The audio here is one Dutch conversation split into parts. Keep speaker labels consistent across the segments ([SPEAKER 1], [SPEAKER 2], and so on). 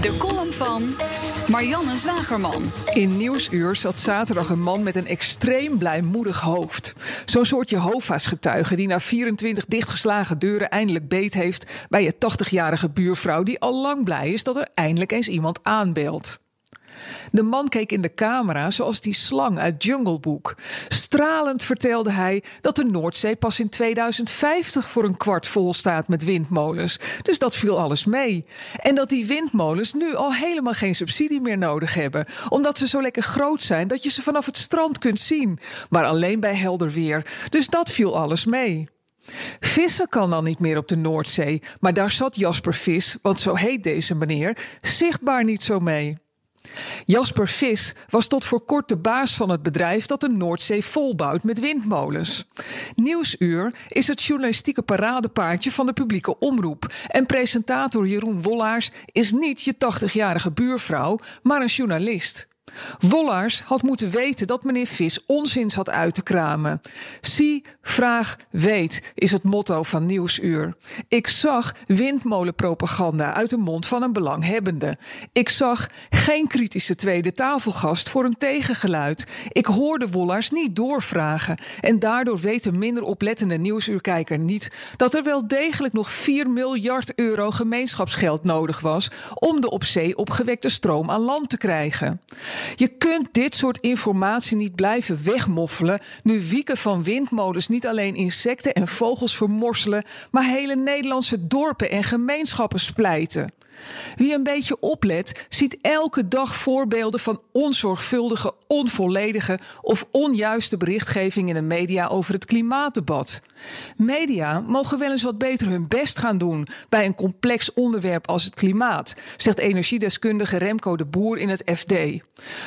[SPEAKER 1] De column van Marianne Zwagerman.
[SPEAKER 2] In Nieuwsuur zat zaterdag een man met een extreem blijmoedig hoofd. Zo'n soort Jehovah's getuige die na 24 dichtgeslagen deuren eindelijk beet heeft bij je 80-jarige buurvrouw die al lang blij is dat er eindelijk eens iemand aanbelt. De man keek in de camera zoals die slang uit Jungle Book. Stralend vertelde hij dat de Noordzee pas in 2050 voor een kwart vol staat met windmolens. Dus dat viel alles mee. En dat die windmolens nu al helemaal geen subsidie meer nodig hebben, omdat ze zo lekker groot zijn dat je ze vanaf het strand kunt zien, maar alleen bij helder weer. Dus dat viel alles mee. Vissen kan dan niet meer op de Noordzee, maar daar zat Jasper Vis, want zo heet deze meneer, zichtbaar niet zo mee. Jasper Vis was tot voor kort de baas van het bedrijf dat de Noordzee volbouwt met windmolens. Nieuwsuur is het journalistieke paradepaardje van de publieke omroep. En presentator Jeroen Wollaars is niet je 80-jarige buurvrouw, maar een journalist. Wollars had moeten weten dat meneer Vis onzin zat uit te kramen. Zie, vraag, weet is het motto van Nieuwsuur. Ik zag windmolenpropaganda uit de mond van een belanghebbende. Ik zag geen kritische tweede tafelgast voor een tegengeluid. Ik hoorde Wollars niet doorvragen. En daardoor weet een minder oplettende Nieuwsuurkijker niet dat er wel degelijk nog 4 miljard euro gemeenschapsgeld nodig was om de op zee opgewekte stroom aan land te krijgen. Je kunt dit soort informatie niet blijven wegmoffelen nu wieken van windmolens niet alleen insecten en vogels vermorselen, maar hele Nederlandse dorpen en gemeenschappen splijten. Wie een beetje oplet, ziet elke dag voorbeelden van onzorgvuldige, onvolledige of onjuiste berichtgeving in de media over het klimaatdebat. Media mogen wel eens wat beter hun best gaan doen bij een complex onderwerp als het klimaat, zegt energiedeskundige Remco de Boer in het FD.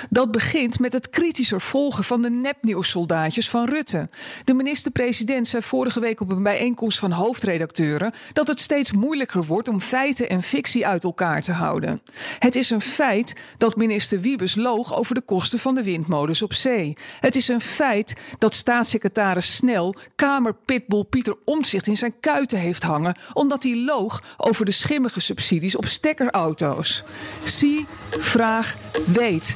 [SPEAKER 2] Dat begint met het kritischer volgen van de nepnieuwssoldaatjes van Rutte. De minister-president zei vorige week op een bijeenkomst van hoofdredacteuren dat het steeds moeilijker wordt om feiten en fictie uit elkaar te houden. Het is een feit dat minister Wiebes loog over de kosten van de windmolens op zee. Het is een feit dat staatssecretaris Snel Kamerpitbull Pieter Omtzigt in zijn kuiten heeft hangen omdat hij loog over de schimmige subsidies op stekkerauto's. Zie, vraag, weet